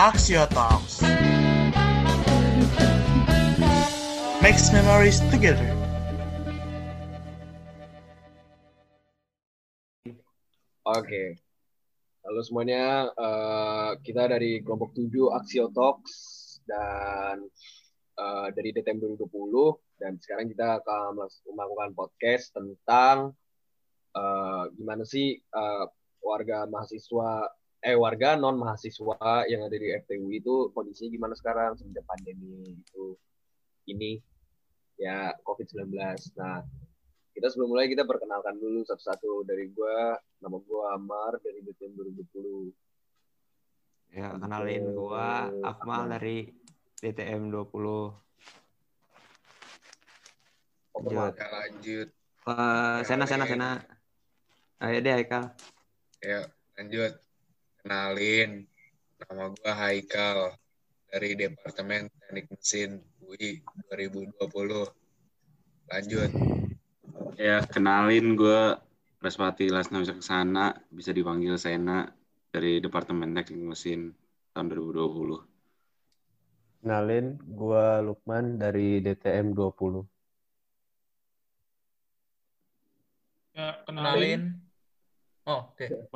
Axio Talks. Makes memories together. Oke. Halo semuanya, eh, kita dari kelompok 7 Axio Talks dan eh, dari DTM 2020 dan sekarang kita akan melakukan podcast tentang eh, gimana sih eh, warga mahasiswa eh warga non mahasiswa yang ada di FTU itu kondisinya gimana sekarang semenjak pandemi itu ini ya COVID-19. Nah, kita sebelum mulai kita perkenalkan dulu satu-satu dari gua nama gua Amar dari DTM 2020 Ya, kenalin gua Akmal dari DTM 20. Oke, Lanjut. Kita lanjut. Wah, Sena, Sena, Sena. Ayo deh, Haikal. Ya, lanjut. Kenalin. Nama gua Haikal dari Departemen Teknik Mesin UI 2020. Lanjut. Ya, kenalin gue Raspati Lasna Wisaksana, bisa dipanggil Sena dari Departemen Teknik Mesin tahun 2020. Kenalin, gua Lukman dari DTM 20. Ya, kenalin. Oh, oke. Yuk,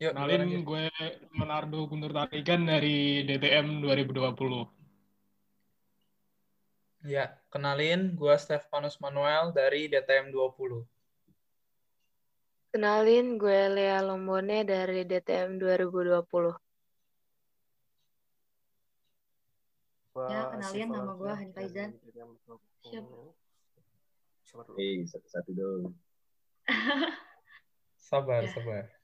Kenalin kenalin gue Leonardo Guntur Tarigan dari DTM 2020. Ya, kenalin gue Stefanus Manuel dari DTM 20. Kenalin, gue Lea Lombone dari DTM 2020. Ya, kenalin nama gua Hani Faizan. Siap. Hei, satu-satu dong. Sabar, Ya. sabar.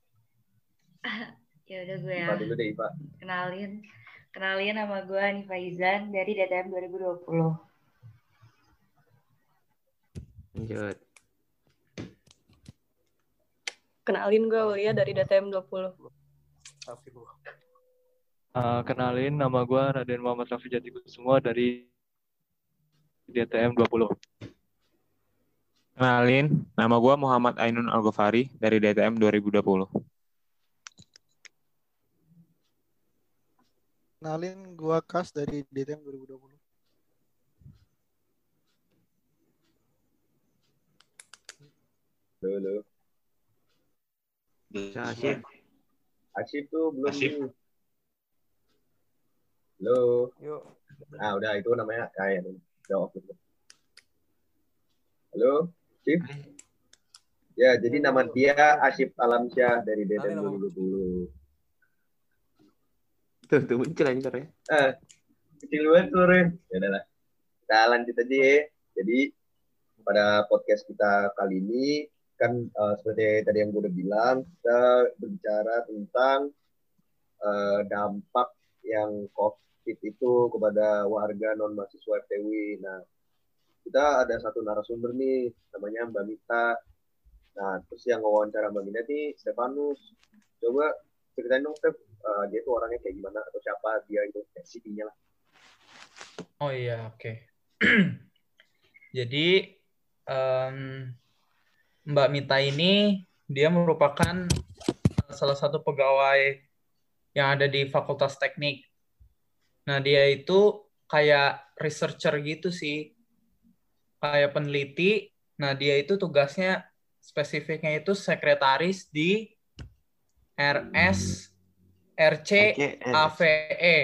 Ya udah gue ya. Dulu deh, Ipa. Kenalin. Kenalin nama gue Hani Faizan dari DTM 2020. Lanjut. Kenalin gue Aulia dari DTM 20. Uh, kenalin nama gue Raden Muhammad Rafi Jati semua dari DTM 20. Kenalin, nama gue Muhammad Ainun Al-Ghafari dari DTM 2020. Kenalin gua Kas dari DTM 2020. Dulu. Bisa, Asyik. Asyik tuh belum. Asyik. nih. Halo. Yuk. Ah, udah itu namanya kayak jawab dulu. Halo, Chief. Ya, jadi nama dia Asyif Alamsyah dari DTM 2020. Tuh, tuh muncul anjir ya. Ah, kecil banget suaranya. Ya udahlah. Kita lanjut aja ya. Jadi pada podcast kita kali ini kan eh, seperti tadi yang gue udah bilang kita berbicara tentang eh, dampak yang COVID itu kepada warga non mahasiswa FTW. Nah, kita ada satu narasumber nih namanya Mbak Mita. Nah, terus yang wawancara Mbak Mita nih Stefanus. Coba ceritain dong, Step, eh, dia tuh orangnya kayak gimana atau siapa dia itu CV-nya lah. Oh iya, oke. Jadi em, Mbak Mita ini dia merupakan salah satu pegawai yang ada di Fakultas Teknik. Nah, dia itu kayak researcher gitu sih. Kayak peneliti. Nah, dia itu tugasnya spesifiknya itu sekretaris di RS RC AVE.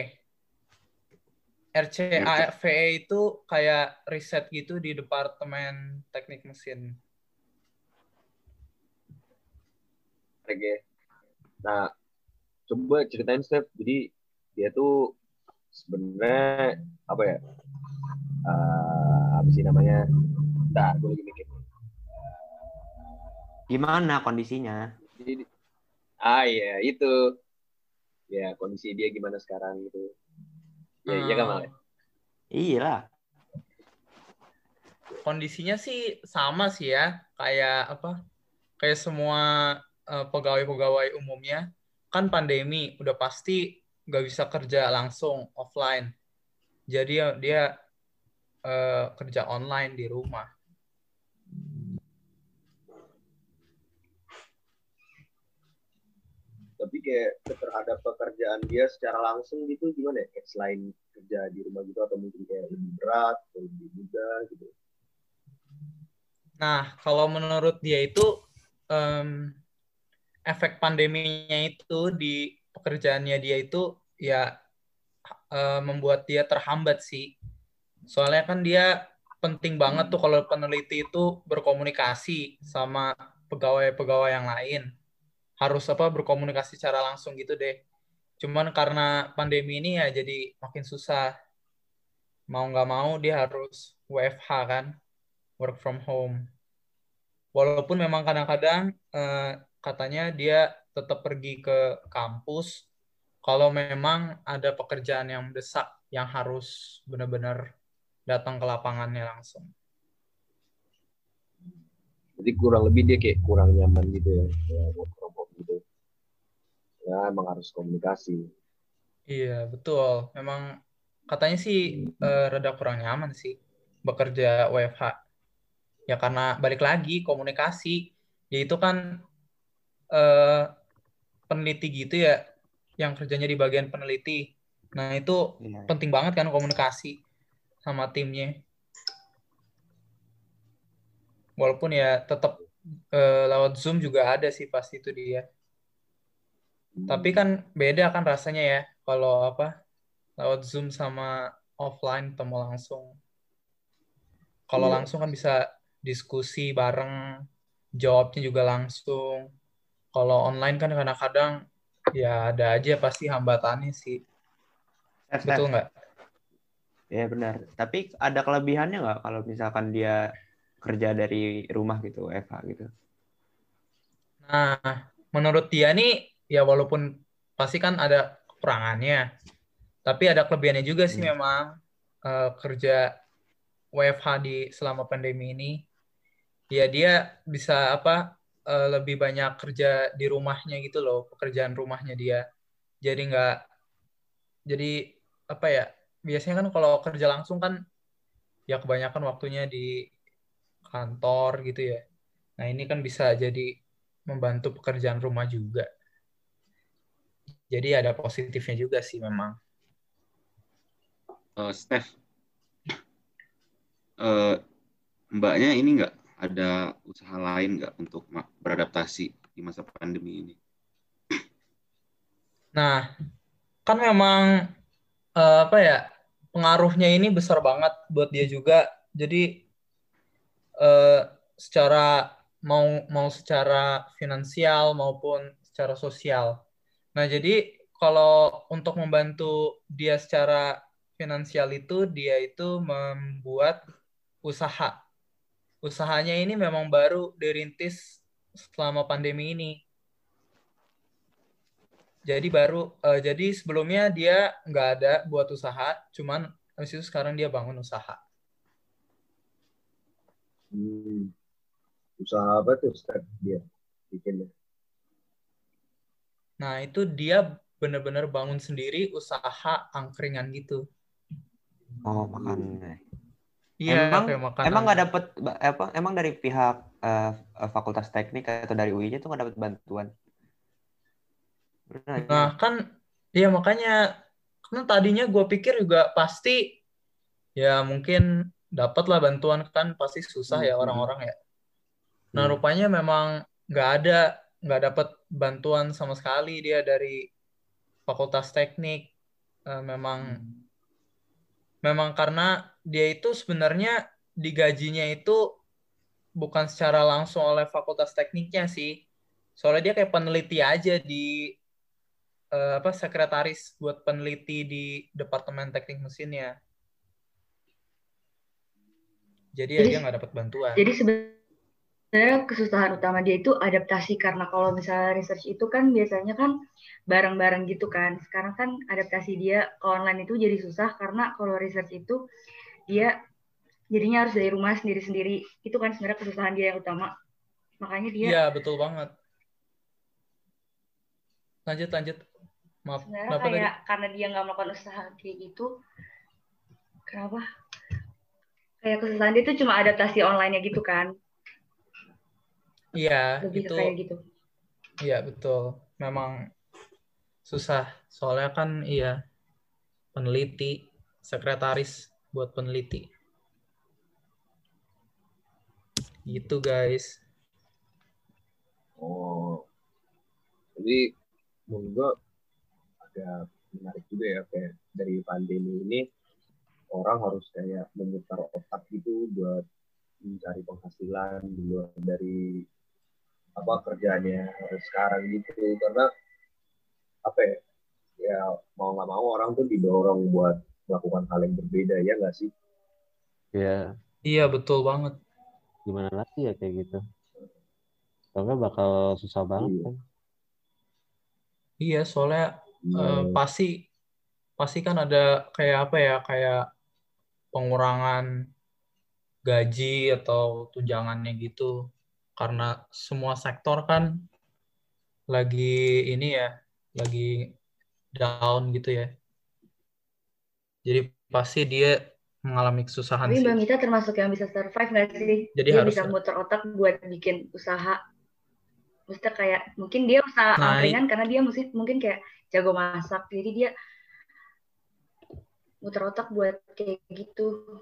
RCAVE itu kayak riset gitu di Departemen Teknik Mesin. Oke. Nah, coba ceritain Step. Jadi dia tuh sebenarnya apa ya? Eh, apa sih namanya? Nah, gue lagi mikir. Gimana kondisinya? Jadi, ah iya itu. Ya kondisi dia gimana sekarang gitu. Ya iya kan Mal? Iya lah. Kondisinya sih sama sih ya, kayak apa? Kayak semua eh, pegawai-pegawai umumnya kan pandemi udah pasti nggak bisa kerja langsung offline. Jadi dia eh, kerja online di rumah. Tapi kayak terhadap pekerjaan dia secara langsung gitu gimana ya? Selain kerja di rumah gitu atau mungkin kayak lebih berat atau lebih mudah gitu. Nah, kalau menurut dia itu em, efek pandeminya itu di pekerjaannya dia itu ya eh, membuat dia terhambat sih. Soalnya kan dia penting banget tuh kalau peneliti itu berkomunikasi sama pegawai-pegawai yang lain. Harus apa berkomunikasi secara langsung gitu deh. Cuman karena pandemi ini ya jadi makin susah. Mau nggak mau dia harus WFH kan, work from home. Walaupun memang kadang-kadang eh, katanya dia tetap pergi ke kampus kalau memang ada pekerjaan yang mendesak yang harus benar-benar datang ke lapangannya langsung. Jadi kurang lebih dia kayak kurang nyaman gitu ya, ya work from home gitu. Ya emang harus komunikasi. Iya, betul. Memang katanya sih eh, rada kurang nyaman sih bekerja WFH. Ya karena balik lagi komunikasi. Ya itu kan eh, peneliti gitu ya yang kerjanya di bagian peneliti. Nah, itu Iya. penting banget kan komunikasi sama timnya. Walaupun ya tetap eh, lewat Zoom juga ada sih pasti itu dia. Tapi kan beda kan rasanya ya kalau apa lewat Zoom sama offline ketemu langsung. Kalau Iya. langsung kan bisa diskusi bareng, jawabnya juga langsung. Kalau online kan kadang-kadang ya ada aja pasti hambatannya sih. Betul nggak? Iya benar. Tapi ada kelebihannya nggak kalau misalkan dia kerja dari rumah gitu, Eva gitu? Nah, menurut dia nih, ya walaupun pasti kan ada kekurangannya, tapi ada kelebihannya juga sih Hmm. memang eh, kerja WFH di selama pandemi ini. Ya dia bisa apa eh, lebih banyak kerja di rumahnya gitu loh, pekerjaan rumahnya dia. Jadi nggak, jadi apa ya? Biasanya kan kalau kerja langsung kan ya kebanyakan waktunya di kantor gitu ya. Nah, ini kan bisa jadi membantu pekerjaan rumah juga. Jadi ada positifnya juga sih memang. Eh, Steph, eh, mbaknya ini nggak ada usaha lain nggak untuk beradaptasi di masa pandemi ini? Nah, kan memang eh, apa ya pengaruhnya ini besar banget buat dia juga. Jadi eh, secara mau mau secara finansial maupun secara sosial. Nah, jadi kalau untuk membantu dia secara finansial itu dia itu membuat usaha. Usahanya ini memang baru dirintis selama pandemi ini. Jadi baru, eh, jadi sebelumnya dia nggak ada buat usaha, cuman habis itu sekarang dia bangun usaha. Hmm. Usaha apa tuh Steph dia bikinnya? Nah itu dia benar-benar bangun sendiri usaha angkringan gitu. Oh, makan. Iya, emang makanan. emang nggak dapet ba- apa? Emang dari pihak eh, Fakultas Teknik atau dari UI-nya tuh nggak dapet bantuan? Bener Nah kan, ya makanya, kan tadinya gue pikir juga pasti, ya mungkin dapat lah bantuan kan pasti susah ya Hmm. orang-orang ya. Nah Hmm. rupanya memang nggak ada, nggak dapat bantuan sama sekali dia dari Fakultas Teknik. Eh, memang, memang karena dia itu sebenarnya digajinya itu bukan secara langsung oleh Fakultas Tekniknya sih. Soalnya dia kayak peneliti aja di eh, apa sekretaris buat peneliti di Departemen Teknik Mesinnya. Jadi ya Jadi- dia nggak dapat bantuan. Jadi sebenarnya kesusahan utama dia itu adaptasi karena kalau misalnya research itu kan biasanya kan bareng-bareng gitu kan. Sekarang kan adaptasi dia ke online itu jadi susah karena kalau research itu dia jadinya harus dari rumah sendiri-sendiri. Itu kan sebenarnya kesusahan dia yang utama. Makanya dia Iya betul banget. Lanjut lanjut. Maaf. sebenarnya Kenapa tadi? kayak karena dia nggak melakukan usaha kayak gitu. Kenapa? Kayak kesusahan dia itu cuma adaptasi online-nya gitu kan. Iya Lebih itu. kayak gitu. Iya betul. Memang susah. Soalnya kan iya peneliti, sekretaris buat peneliti. Gitu guys. Oh, jadi menurut gue agak menarik juga ya kayak dari pandemi ini orang harus kayak memutar otak gitu buat mencari penghasilan di luar dari apa kerjanya sekarang gitu karena apa ya ya mau nggak mau orang tuh didorong buat melakukan hal yang berbeda ya nggak sih Ya, Iya betul banget. gimana lagi ya kayak gitu. Soalnya bakal susah banget kan. Iya, soalnya Iya. eh, pasti pasti kan ada kayak apa ya, kayak pengurangan gaji atau tunjangannya gitu. Karena semua sektor kan lagi ini ya, lagi down gitu ya. Jadi pasti dia mengalami kesusahan Tapi sih. Bang Ita termasuk yang bisa survive nggak sih? Jadi dia harus- bisa muter otak buat bikin usaha. Maksudnya kayak mungkin dia usaha Nah, angkringan karena dia mungkin mungkin kayak jago masak. Jadi dia muter otak buat kayak gitu.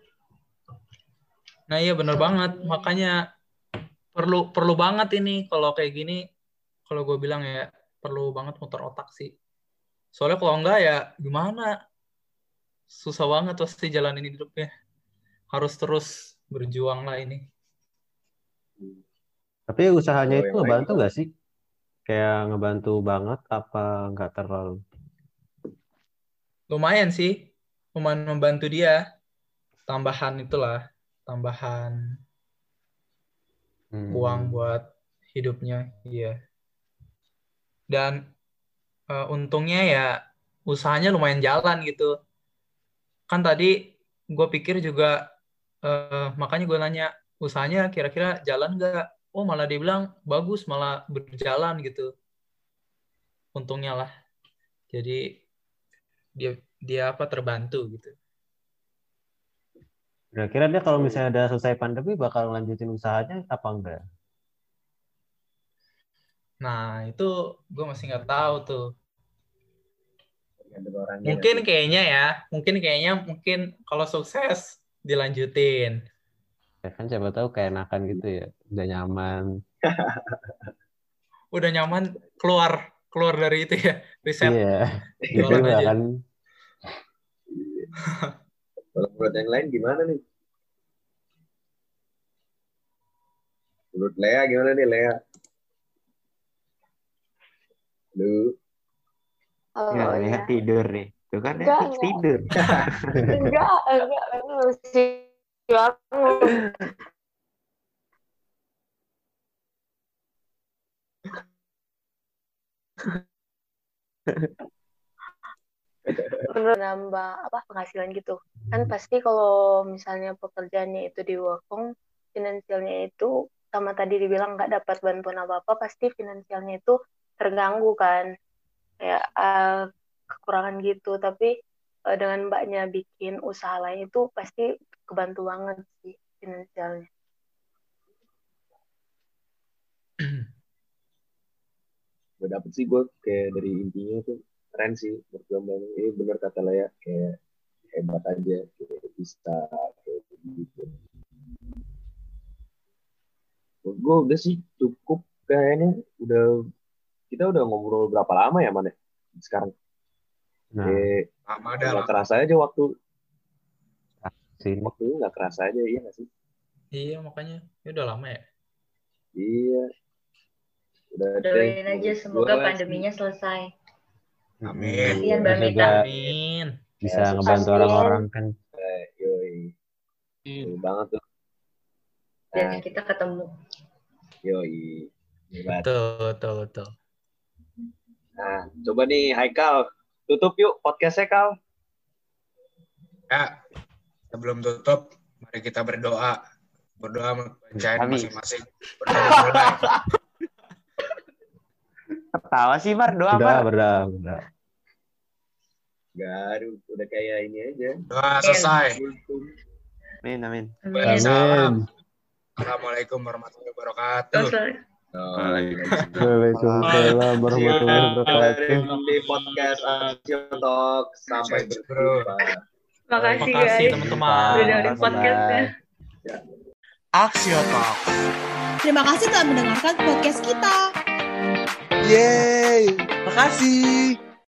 Nah iya bener banget, makanya perlu perlu banget ini kalau kayak gini, kalau gue bilang ya perlu banget muter otak sih. Soalnya kalau enggak ya gimana? Susah banget pasti jalanin hidupnya. Harus terus berjuang lah ini. Tapi usahanya Oh, itu ngebantu lain nggak sih? Kayak ngebantu banget apa nggak terlalu? Lumayan sih, lumayan membantu dia. Tambahan itulah, tambahan Hmm. uang buat hidupnya, iya. Dan eh, untungnya ya usahanya lumayan jalan gitu. Kan tadi gue pikir juga eh, makanya gue nanya usahanya kira-kira jalan nggak? Oh malah dia bilang bagus malah berjalan gitu. Untungnya lah. Jadi dia dia apa terbantu gitu. Kira-kira dia kalau misalnya ada selesai pandemi bakal lanjutin usahanya apa enggak? Nah itu gue masih nggak tahu tuh. Mungkin kayaknya ya, mungkin kayaknya mungkin kalau sukses dilanjutin. Ya kan siapa tahu keenakan gitu ya, udah nyaman. Udah nyaman keluar keluar dari itu ya riset. Iya, gitu aja. kan? kalau menurut yang lain gimana nih menurut Lea gimana nih Lea Lu Oh, Ya, ya. lihat tidur nih. Tuh kan Enggak, enggak. tidur. Enggak, enggak, aku mesti bangun. Menurut nambah apa penghasilan gitu. Kan pasti kalau misalnya pekerjaannya itu di work from, finansialnya itu sama tadi dibilang nggak dapat bantuan apa-apa, pasti finansialnya itu terganggu kan. Kayak eh, kekurangan gitu. Tapi eh, dengan mbaknya bikin usaha lain itu pasti kebantu banget sih finansialnya. gue dapet sih gue kayak dari intinya tuh keren sih menurut gue Bang. ini bener kata Lea kayak hebat aja kayak bisa kayak gitu. Menurut gue udah sih cukup kayaknya. Udah kita udah ngobrol berapa lama ya mana sekarang. Nah, kayak Lama dah nggak kerasa aja waktu. Sini. waktu nggak kerasa aja iya nggak sih? Iya makanya. Ini udah lama ya. iya. Udah deh. Doain aja semoga pandeminya selesai. Amin. Mbak Terus Mita. juga Amin. bisa Ya, ngebantu orang-orang kan. Eh, yoi Yoi banget tuh Dan nah kita ketemu. yoi Hebat. Betul betul betul. Nah, coba nih Haikal, tutup yuk podcastnya Kal. Ya, sebelum tutup, mari kita berdoa. Berdoa Habis. masing-masing. Berdoa dimulai. Ketawa sih Mar, doa Udah, Mar. udah, udah. Garu, udah kayak ini aja. Doa selesai. Amin, amin. Amin. Salam. Amin. Assalamualaikum warahmatullahi wabarakatuh. Waalaikumsalam warahmatullahi wabarakatuh. di podcast Aksio Talk. Sampai berjumpa. Makasih Makasih, guys. teman-teman. Udah dengerin podcastnya. Aksio Talk. Terima kasih telah mendengarkan podcast kita. Yeay. Makasih.